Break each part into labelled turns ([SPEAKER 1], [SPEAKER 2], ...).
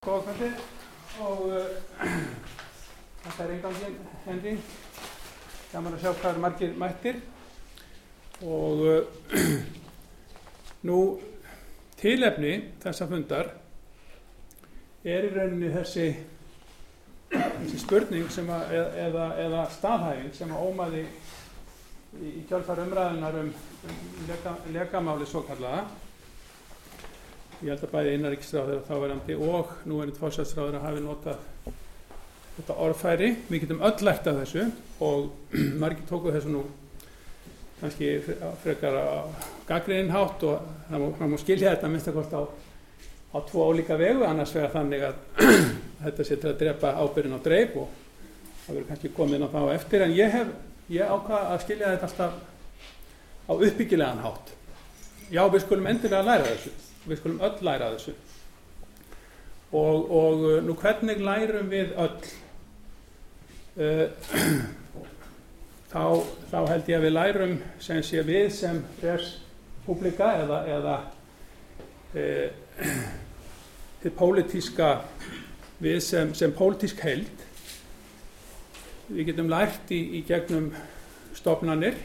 [SPEAKER 1] Góða kvöldi og uh, þetta er eingangin Henry gaman að sjá hvað er margir mættir. Og uh, nú tilefni þessa fundar er í rauninni þessi, þessi spurning að, eða, eða staðhæfing sem að ómaði í, í kjálfar umræðunar um, um leka, lekamáli svo kallaða ég held að bæði innanríkisráður þáverandi og nú er þetta fórsætsráður að hafi notað þetta orðfæri. Við getum öll lært af þessu og margir tóku þessu nú kannski frekar á gaggriðinhátt og það má, það má skilja þetta minnst að kost á, á tvo ólíka vegu. Annars vegar þannig að þetta sé til að drepa ábyrðin á dreif og það verður kannski komið inn á þá eftir. En ég hef, ég ákvað að skilja þetta alltaf á uppbyggilegan hátt. Já við skulum endilega læra þessu við skulum öll læra þessu. Og, og nú hvernig lærum við öll? Uh, þá, þá held ég að við lærum sem sé við sem respublika eða, eða uh, til pólitíska við sem, sem pólitísk held við getum lært í, í gegnum stofnanir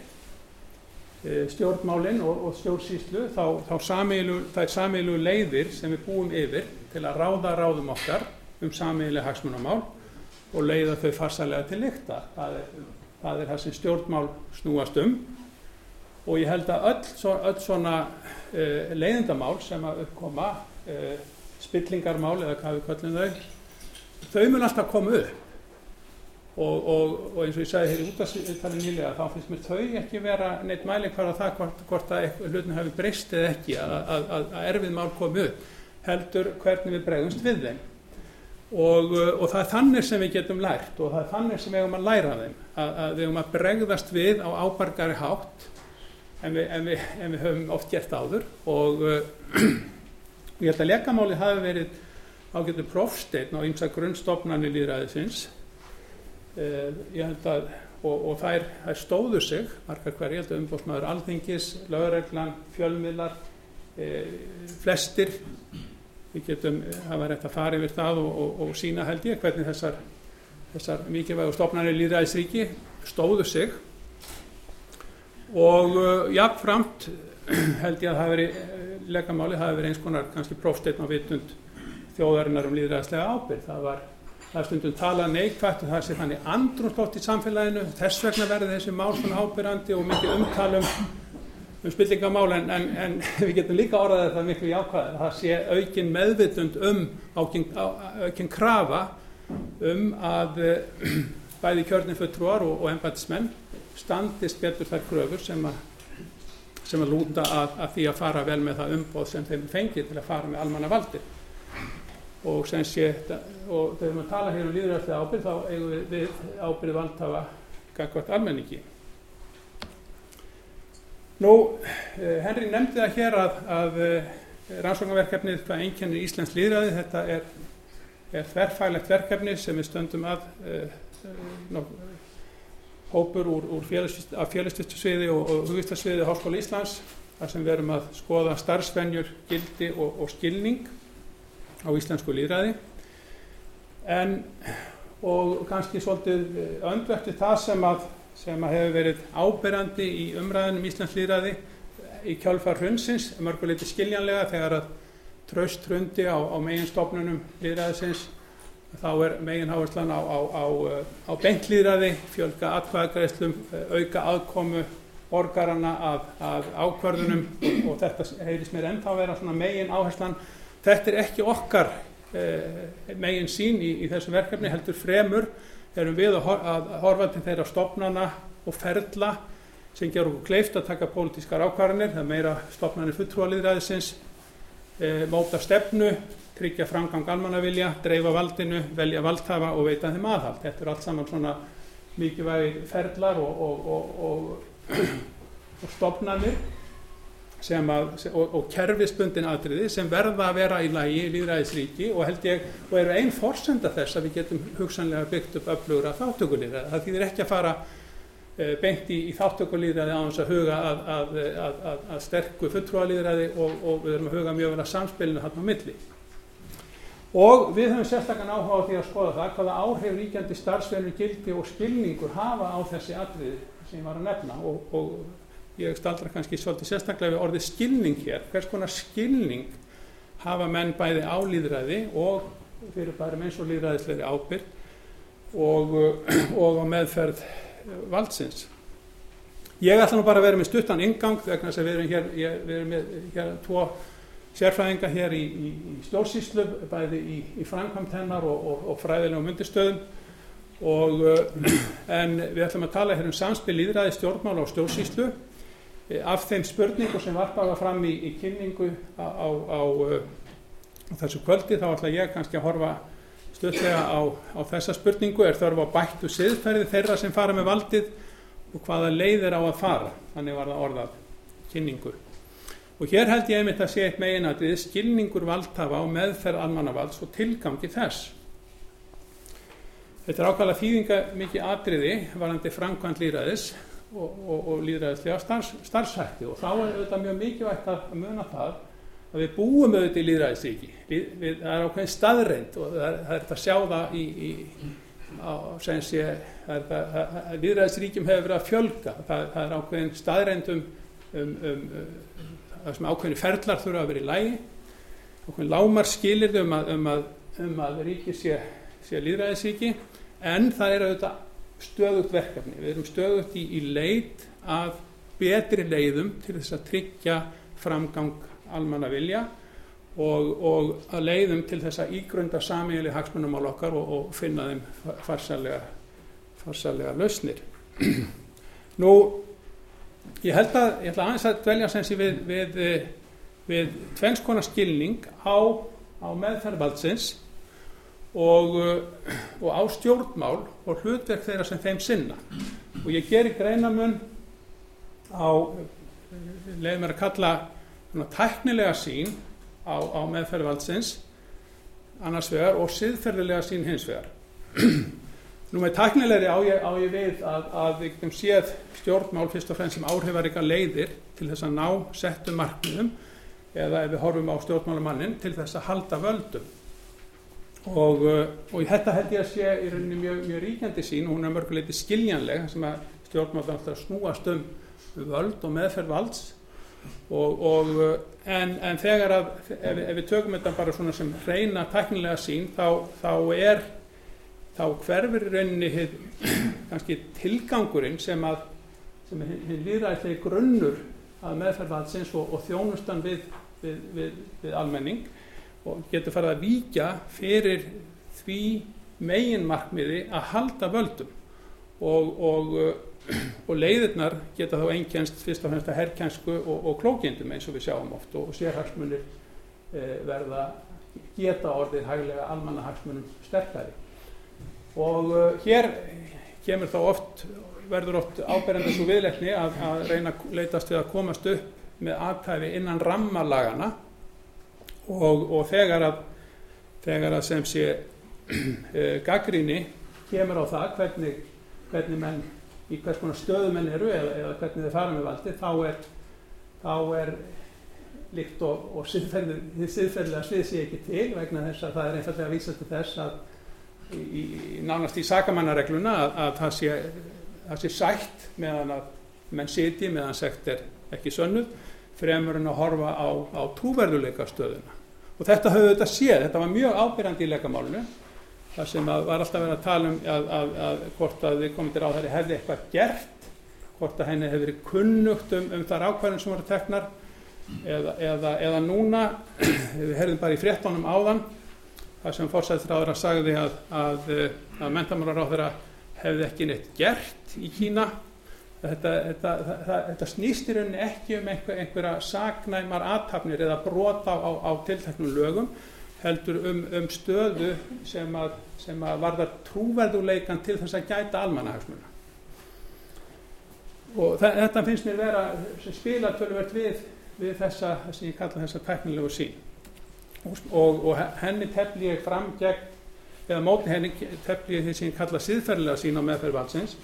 [SPEAKER 1] stjórnmálinn og, og stjórnsýslu þá, þá sameilu, það er sameilu leiðir sem við búum yfir til að ráða ráðum okkar um sameilu hagsmunamál og leiða þau farsalega til lykta. Það er, það er það sem stjórnmál snúast um. Og ég held að öll, öll svona uh, leiðindamál sem að uppkoma uh, spillingarmál eða hvað við kallum þau þau mun alltaf koma upp Og, og, og eins og ég sagði hér í útastæðin nýlega þá finnst mér þau ekki vera neitt mæling hvar að það hvort, hvort að hlutin hafi breyst eða ekki að, að, að, að erfið mál komi upp heldur hvernig við bregðumst við þeim. Og, og það er þannig sem við getum lært og það er þannig sem við hefum að læra þeim að við hefum að bregðast við á ábargari hátt en við, en við, en við höfum oft gert áður. Og ég held að lekamáli hafi verið ágættu prófsteinn á ymsa grunnstofnarnir líðræðisins ég held að og, og þær, þær stóðu sig margar hverja, ég held að umbóðsmaður alþingis lögreglan, fjölmiðlar uh, flestir. Við getum, það var rétt að fara yfir það og, og, og sína held ég hvernig þessar, þessar mikilvægu stofnarnir líðræðisríki stóðu sig. Og jáfnframt held ég að það veri legamáli, það verið eins konar kannski prófsteinn á vitund þjóðarinnar um líðræðislega ábyrg, það var það er stundum talað neikvægt og það sé þannig andrumstótt í samfélaginu. Þess vegna verður þessi mál svona ábyrrandi og mikið umtalum um spillingamál en, en, en við getum líka orðað þetta miklu jákvæð það sé aukin meðvitund um aukin, aukin krafa um að bæði kjörnum fulltrúar og, og embætismenn standist betur þær kröfur sem að sem að lúta að, að því að fara vel með það umboð sem þeim fengið til að fara með almanna valdi og sem sé og þegar maður tala hér um líðræðslega ábyrð þá eigum við, við ábyrð valdhafa gagvart almenningi. Nú Henry nefndi það hér að, að rannsóknarverkefnið hvað einkennir Íslands líðræði þetta er, er þverfælegt verkefni sem við stöndum að ná, hópur úr, úr félagsvistasviði og, og hugvistasviði Háskóla Íslands þar sem við erum að skoða starfsvenjur, gildi og, og skilning á íslensku líðræði en og kannski svolítið öndvert við það sem að, sem að hefur verið ábyrjandi í umræðinum íslensk líðræði í kjálfar hrunsins mörguleiti skiljanlega þegar að tröst hrundi á, á megin stofnunum líðræðisins þá er megin háherslan á, á, á beintlýðræði fjölga atkvæðagreislum auka aðkomu borgarana af, af ákvarðunum og, þetta heyrðis mér ennþá vera megin áherslan þetta er ekki okkar eh, megin sín í, í þessu verkefni heldur fremur erum við að, horfa til þeirra stopnana og ferla sem gerur okkur kleift að taka pólitískar ákvarðanir það meira stopnarnir fulltrúaliðræðisins eh, móta stefnu tryggja framgang almannavilja dreifa valdinu, velja valdhafa og veita þeim aðhald. Þetta er allt saman svona mikilvægi ferlar og, og, og, og stopnarnir Að, og, og kerfisbundin aðriði sem verða að vera í lagi í líðræðisríki og held ég og eru einn forsenda þess að við getum hugsanlega byggt upp öflugur af þáttökulíðræði. Það þýðir ekki að fara e, beint í, í þáttökulíðræði á þess að huga að, að, að sterku fulltrúalíðræði og, og við erum að huga mjög vel að samspilinu hann á milli. og við höfum sérstaklega áhuga á því að skoða það hvaða áhrif ríkjandi starfsverður gildi og skilningur hafa á þessi atriði sem ég var að nefna og, og ég staldra kannski svolítið sérstaklega við orðið skilning hér. Hvers konar skilning hafa menn bæði á líðræði og fyrir bærum eins og líðræðisleiri ábyrg og, og á meðferð valdsins? Ég ætla nú bara að vera með stuttan ingang vegna þess að við erum hér, ég, við erum með hér tvo sérfræðinga hér í, í, í stjórnsýslu, bæði í, í framkvæmt hennar og, og, og fræðilegum undirstöðum. Og en við ætlum að tala hér um samspil líðræði stjórnmála og stjórnsýslu af þeim spurningu sem varpaða fram í kynningu á, á, á, á þessu kvöldi þá ætla ég kannski að horfa stöðlega á þessa spurningu. Er þörf á bættu siðferði þeirra sem fara með valdið og hvaða leið er á að fara? Þannig var það orðað kynningu. Og hér held ég einmitt að sé eitt megin að þið skilningur valdhafa á meðferð almannavalds og tilgangi þess. Þetta er ákvæmlega þýðinga mikið atriði varandi framkvæmt líðræðis og, og, og líðræðislega starfs, starfshætti. Og þá er auðvitað mjög mikilvægt að muna það að við búum auðvitað í líðræðisríki það er ákveðin staðreind og það er, það er að sjá það í, í sem sé að viðræðisríkjum hefur verið að fjölga. Það, það er ákveðin staðrændum um, um, um, um ákveðin ferlar þurfa að vera í lægi ákveðin lámar skilir um að, um að, um að ríki sé, sé líðræðisríki en það er auðvitað stöðugt verkefni við erum stöðugt í, í leit að betri leiðum til þess að tryggja framgang almanna vilja og, og að leiðum til þess að ígrunda samíli hagsmunumál okkar og, og finna þeim farsalega, farsalega lausnir. Nú, ég held að, ég ætla aðeins að dvelja sensi við, við, við tvennskona skilning á, á meðferðvaldsins og, og á stjórnmál og hlutverk þeirra sem þeim sinna. Og ég ger í greinamun á, leiðum mér að kalla tæknilega sín á, á meðferð valdsins annars vegar og siðferðilega sín hins vegar nú með taknilegri á ég, á ég við að, að við getum séð stjórnmál fyrst og fremst sem áhrifaríka leiðir til þess að ná settum markmiðum eða ef við horfum á stjórnmálamannin til þess að halda völdum og, uh, og þetta held ég að sé í rauninni mjög, mjög ríkjandi sín og hún er mörguleiti skiljanleg sem að stjórnmál alltaf snúast um völd og meðferð valds. Og, og en, en þegar að ef, ef við tökum þetta bara svona sem reyna teknilega sín þá, þá er þá hverfur rauninni hið, kannski tilgangurinn sem að sem er hinn líðræðislegi grunnur að meðferðvaldsins og, og þjónustan við, við, við, við almenning og getur farið að víkja fyrir því meginmarkmiði að halda völdum. Og, og og leiðirnar geta þá einkjænst fyrst og fremst að herrkjænsku og, og klókjendum eins og við sjáum oft. Og sérhagsmunir e, verða geta orðið hæglega almannahagsmunum sterkari. Og e, hér kemur þá oft verður oft áberenda svo viðleikni að, að reyna að leytast við að komast upp með aðtæfi innan rammalagana og, og þegar að þegar að sem sé e, gaggríni kemur á það hvernig, hvernig menn í hvers konar stöðumenn eru eða, eða hvernig þeir fara með valdi þá er, þá er líkt og, og siðferðilega svið sé ekki til vegna þess að það er einfallega að vísa til þess að í, í, nánast í sakamannaregluna að, að það, sé, það sé sætt meðan að menn siti meðan sekt er ekki sönnuð fremur en að horfa á, á trúverðuleika stöðuna og þetta höfðu þetta séð, þetta var mjög ábyrjandi í leikamálinu þar sem var alltaf verið að tala um að, að, að hvort að við komum til á þeirri hefði eitthvað gert hvort að henni hefði verið kunnugt um, um þar ákvæðin sem voru teknar eða, eða, eða núna við herðum bara í fréttónum áðan þar sem fórsæðisráður að sagði að, að mentamálaráður hefði ekki neitt gert í Kína þetta, þetta, þetta, þetta snýst í rauninni ekki um einhver, einhverja sagnæmar aðtapnir eða brota á, á tilteknum lögum heldur um, um stöðu sem að, sem að varða trúverðuleikan til þess að gæta almannahagsmuna. Og þetta finnst mér vera sem spila tölvert við, við þessa, sem ég kalla þessa teknilegu sín og, og, og henni tefli ég fram gegn eða mótni henni tefli ég því sem ég kalla síðferðilega sín á meðferðvaldsins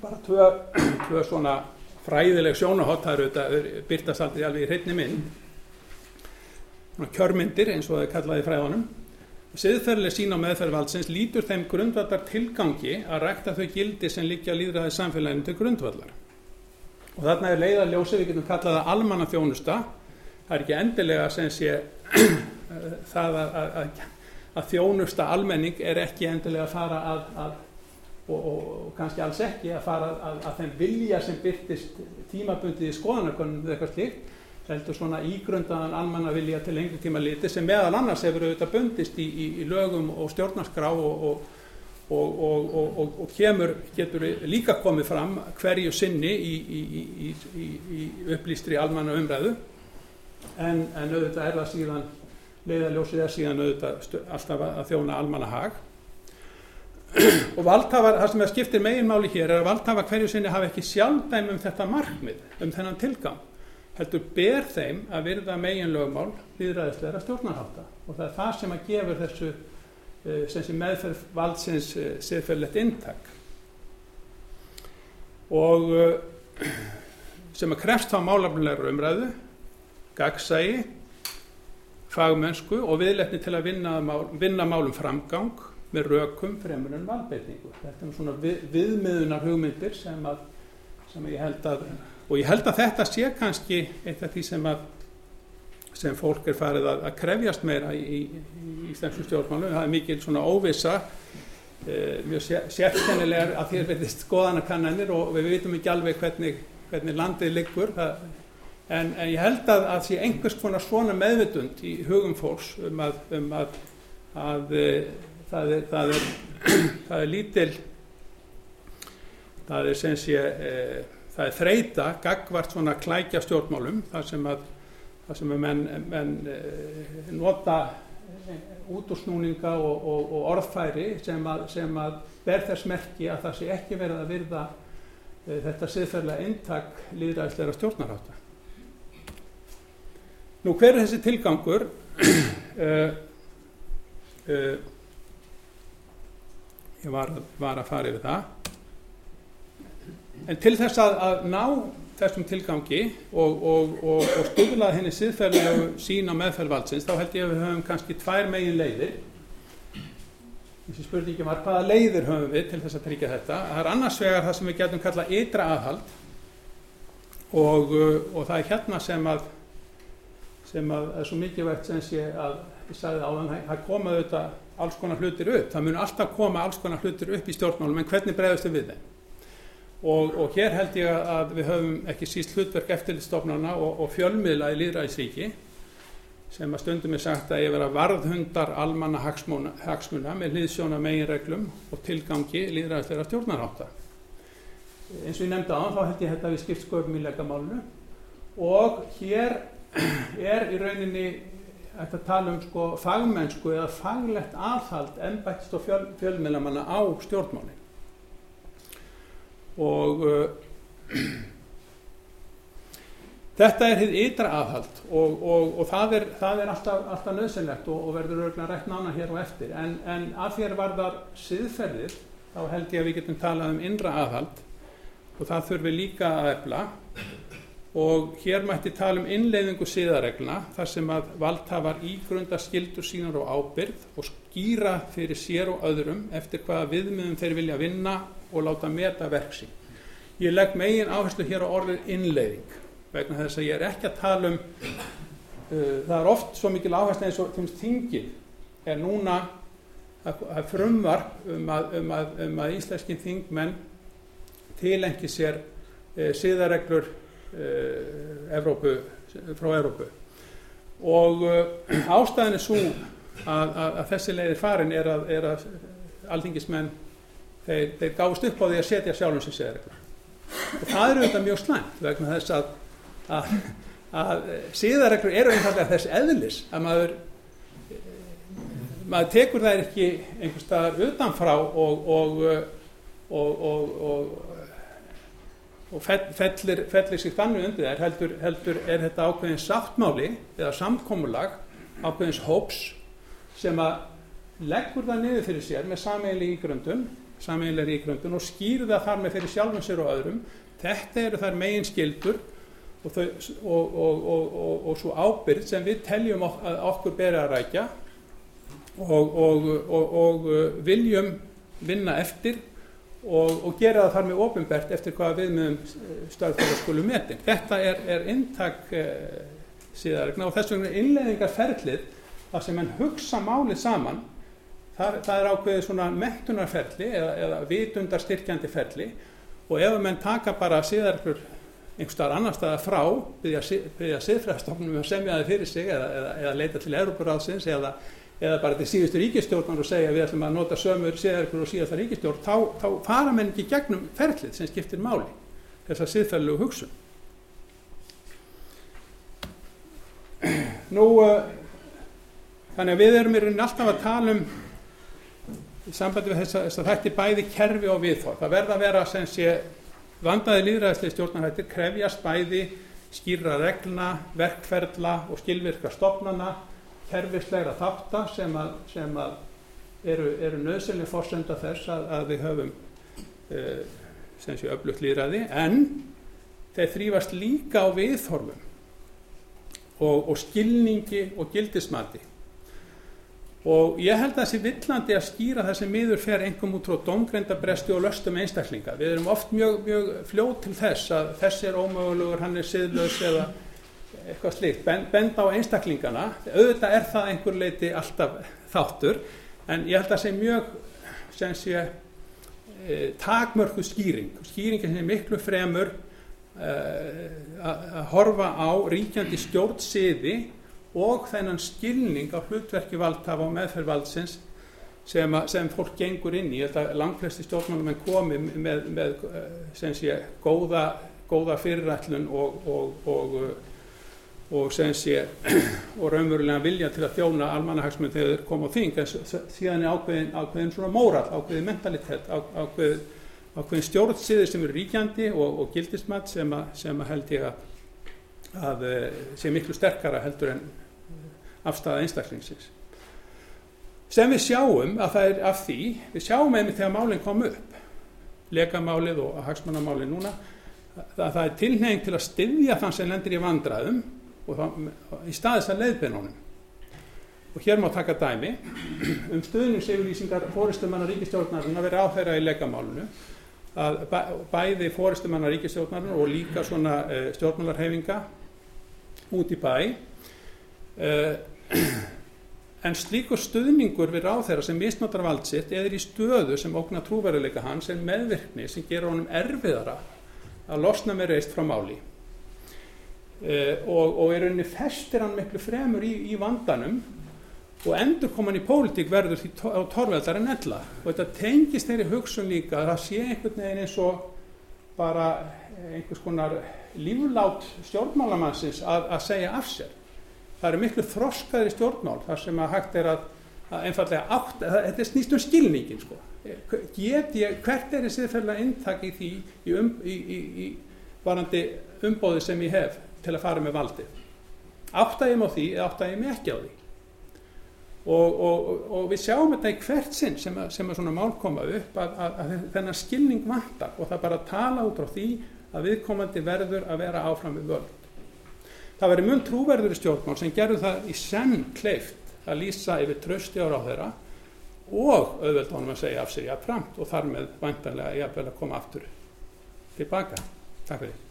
[SPEAKER 1] bara tvö, tvö svona fræðileg sjónahott það eru þetta byrtast aldrei alveg í hreitni minn kjörmyndir eins og það er kallað í fræðanum siðferðileg sín á meðferð valdsins lítur þeim grundvallar tilgangi að rækta þau gildi sem liggja líðræði samfélaginu til grundvallar. Og þarna er leiða ljósi við getum kallað það almanna þjónusta það er ekki endilega sem sé það að, að, að, að þjónusta almenning er ekki endilega að fara að og, og, kannski alls ekki að fara að þeim vilja sem byrtist tímabundið í skoðanarkonum eða eitthvað slíkt heldur svona ígrundaðan almanna vilja til lengri tíma liti sem meðal annars hefur auðvitað bundist í, í, í lögum og stjórnarskrá og, og, og, og kemur, getur líka komið fram hverju sinni í, í upplýstri almanna umræðu en, en auðvitað er það síðan leiðaljósið er síðan auðvitað alltaf að þjóna almanna hag og valdhafar, það sem er skiptir meginmáli hér er að valdhafa hverju sinni hafa ekki sjálfdæm um þetta markmið, um þennan tilgang heldur ber þeim að virða megin lögmál viðræðisleira stjórnarháta og það er það sem að gefur þessu eh, sem meðferð valdsins eh, siðferðlegt intak og eh, sem að krefst þá málafnilegur umræðu gagsægi fagmennsku og viðletni til að vinna, mál, vinna málum framgang með rökum fremur en valbeitingu þetta er svona við, viðmiðunar hugmyndir sem að sem ég held að og ég held að þetta sé kannski eitt af því sem að sem fólk er farið að, að krefjast meira í, í, í Íslandsum stjórnmálu það er mikil svona óvisa e, mjög sérkennilegar að þér verðist skoðanakannanir og við vitum ekki alveg hvernig, hvernig landið liggur. Það, en, en ég held að það sé einhvers konar svona meðvitund í hugum fólks um að, um að, að e, það, er, það, er, það er lítil það er sem sé e, það er þreita gagvart svona klækja stjórnmálum þar sem að, þar sem að menn, menn e, nota útúrsnúninga og, og, og orðfæri sem að, sem að ber þess merki að það sé ekki verið að virða e, þetta siðferðlega eintak líðræðisleira stjórnaráta. Nú hver er þessi tilgangur? uh, uh, ég var, var að fara yfir það. En til þess að, að ná þessum tilgangi og, og, og, og stuðlað henni siðferðilegu sín á meðferðvaldsins þá held ég að við höfum kannski tvær megin leiðir. Þessi spurningi var hvaða leiðir höfum við til þess að tryggja þetta? Það er annars vegar það sem við getum kallað ytra aðhald. Og það er hérna sem að sem að er svo mikilvægt sem sé að ég sagði á þann það komaðu þetta alls konar hlutir upp. Það mun alltaf koma alls konar hlutir upp í stjórnmálum en hvernig bregðast við þeim? Og, og hér held ég að við höfum ekki síst hlutverk eftirlitstofnana og, og fjölmiðla í líðræðisríki sem að stundum er sagt að ég vera varðhundar almanna hagsmuna, hagsmuna með hlýðsjóna meginreglum og tilgangi líðræðisleira stjórnaráta. Eins og ég nefndi á þá held ég þetta við skipt sköpum í legamálunu og hér er í rauninni að tala um sko fagmennsku eða faglegt aðhald ennbættst og fjöl, fjölmiðlamanna á stjórnmálinn og uh, þetta er hitt ytra aðhald og, og, og það er, það er alltaf, alltaf nöðsynlegt og, og verður örgulega rætt nána hér og eftir. En, en að þér varðar siðferðir þá held ég að við getum talað um innra aðhald og það þurfum við líka að efla. og hér mætti tala um innleiðingu siðaregla þar sem að valdhafar ígrunda skildur sínar og ábyrð og skýra fyrir sér og öðrum eftir hvaða viðmiðum þeir vilja vinna og láta meta verksi. Ég legg megin áherslu hér á orðið innleiðing vegna þess að ég er ekki að tala um uh, það er oft svo mikil áherslu eins og þingið er núna að, frumvarp um að, um að, um að íslenski þingmenn tilengi sér uh, síðareglur uh, Evrópu, frá Evrópu. Og uh, ástæðin er svo að þessi leiðir farin er að alþingismenn þeir, þeir gáðist upp á því að setja sjálfum sér segðarreglur og það eru auðvitað mjög slæmt vegna þess að, að, að síðarreglur eru einfallega þess eðlis að maður maður tekur þær ekki einhver staðar utanfrá og og, og, og, og fellir, fellir sig þannig undir þær heldur, heldur er þetta ákveðin sáttmáli eða samkómulag ákveðins hóps sem að leggur það niður fyrir sér með sammeili ígröndum sameinlega ríkröndun og skýrða þar með fyrir sjálfum sér og öðrum. Þetta eru þar megin skildur og, þau, og, og, og svo ábyrgð sem við teljum ok að okkur beri að rækja og viljum vinna eftir og gera það þar með ofinbert eftir hvaða við meðum stöðfæra skulum metin. Þetta er, er inntak eh, síðaregna og þess vegna innleðingarferlið þar sem mann hugsa málið saman það, það er ákveðið svona mentunarferli eða, eða vitundarstyrkjandi ferli og ef mann taka bara síðaregur einhver starf annar staða frá byggja siðfræðstofnum að semja það fyrir sig eða, eða, eða leita til Európaráðsins eða, eða bara til síðustu ríkistjórnar og segja við ætlum að nota sömur siðarkur og síðasta ríkistjórn þá, þá fara menn ekki gegnum ferlið sem skiptir máli þess að siðfæðilegu hugsun. Nú uh, þannig að við erum í rauninni alltaf að tala um í sambandi við þess að, þetta er bæði kerfi og viðþór það verða að vera sem sé Vandaði líðræðislega stjórnarhættir krefjast bæði skýra regluna, verkferðla og skilvirka stopnana, kerfisleira þáttar sem, að, sem að eru, eru nöðsynlega fórsenda þess að, að við höfum uh, sem sé öflugt líðræði en þeir þrýfast líka á viðhorfum og, og skilningi og gildismati. Og ég held að það sé villandi að skýra það sem miður fer engum út frá domgrendabresti og löstum einstaklinga. Við erum oft mjög, mjög fljóð til þess að þessi er ómögulegur, hann er siðlaus eða eitthvað slíkt. Bend á einstaklingana. Auðvitað er það einhver leiti alltaf þáttur en ég held að það sé mjög sem sé e, takmörku skýring. Skýringin sem er miklu fremur e, að horfa á ríkjandi stjórnsiði og þennan skilning á hlutverki valdhafa og meðferðvaldsins sem, sem fólk gengur inn í. Langflesti stjórnmálum en komi með, með sem sé góða, góða fyrirætlun og, og, og, og sé og raunverulega vilja til að þjóna almannahagsmunum þegar þeir koma á þing. En síðan er ákveðin, ákveðin svona móral, ákveðin mentalitet, ákveðin, ákveðin stjórnsýðir sem eru ríkjandi og gildismat sem, að, sem að held ég að að eh, sé miklu sterkara heldur en afstæða einstaklingsins. Sem við sjáum að það er af því við sjáum einmitt þegar málinn kom upp legamálið og hagsmannamálið núna að það er tilnefing til að styðja þann sem lendir í vandraðum og það, í staðis að leiðbeinunum og hér má taka dæmi um stuðningseyfylýsingar fóristumanna ríkistjórnarinn að vera áþæra í legamálinu að bæði fóristumanna ríkistjórnarinn og líka svona uh, stjórnmálarhefinga út í bæ. Uh, en slíkur stuðningur við ráð þeirra sem misnotar valdsitt eða í stöðu sem ógna trúveruleika hans er meðvirkni sem gerur honum erfiðara að losna með reist frá máli uh, og, og er unni festir hann miklu fremur í, í vandanum og endur koman í pólitík verður því á torveldar en ella og þetta tengist þeirri hugsun líka að það sé einhvern veginn eins og bara einhvers konar líflát stjórnmálamannsins að, að segja af sér. Það eru miklu þroskaðri stjórnmál þar sem að hægt er að, að einfallega átt, að, þetta er snýst um skilningin sko. Get ég, hvert er þessi fyrir intak í því í, um, í, í, í varandi umbóði sem ég hef til að fara með valdi? Átta ég mig á því eða ég mig ekki á því? Og, og, og við sjáum þetta í hvert sinn sem að, sem að svona mál koma upp að, að þennan skilning vantar og það bara að tala út á því að viðkomandi verður að vera áfram við völd. Það verður mjög trúverður í stjórnmál sem gerur það í senn kleift að lýsa yfir trösti á þeirra og auðvelt honum að segja af sér jáfnframt og þar með vantanlega jáfnvel að koma aftur tilbaka. Takk fyrir.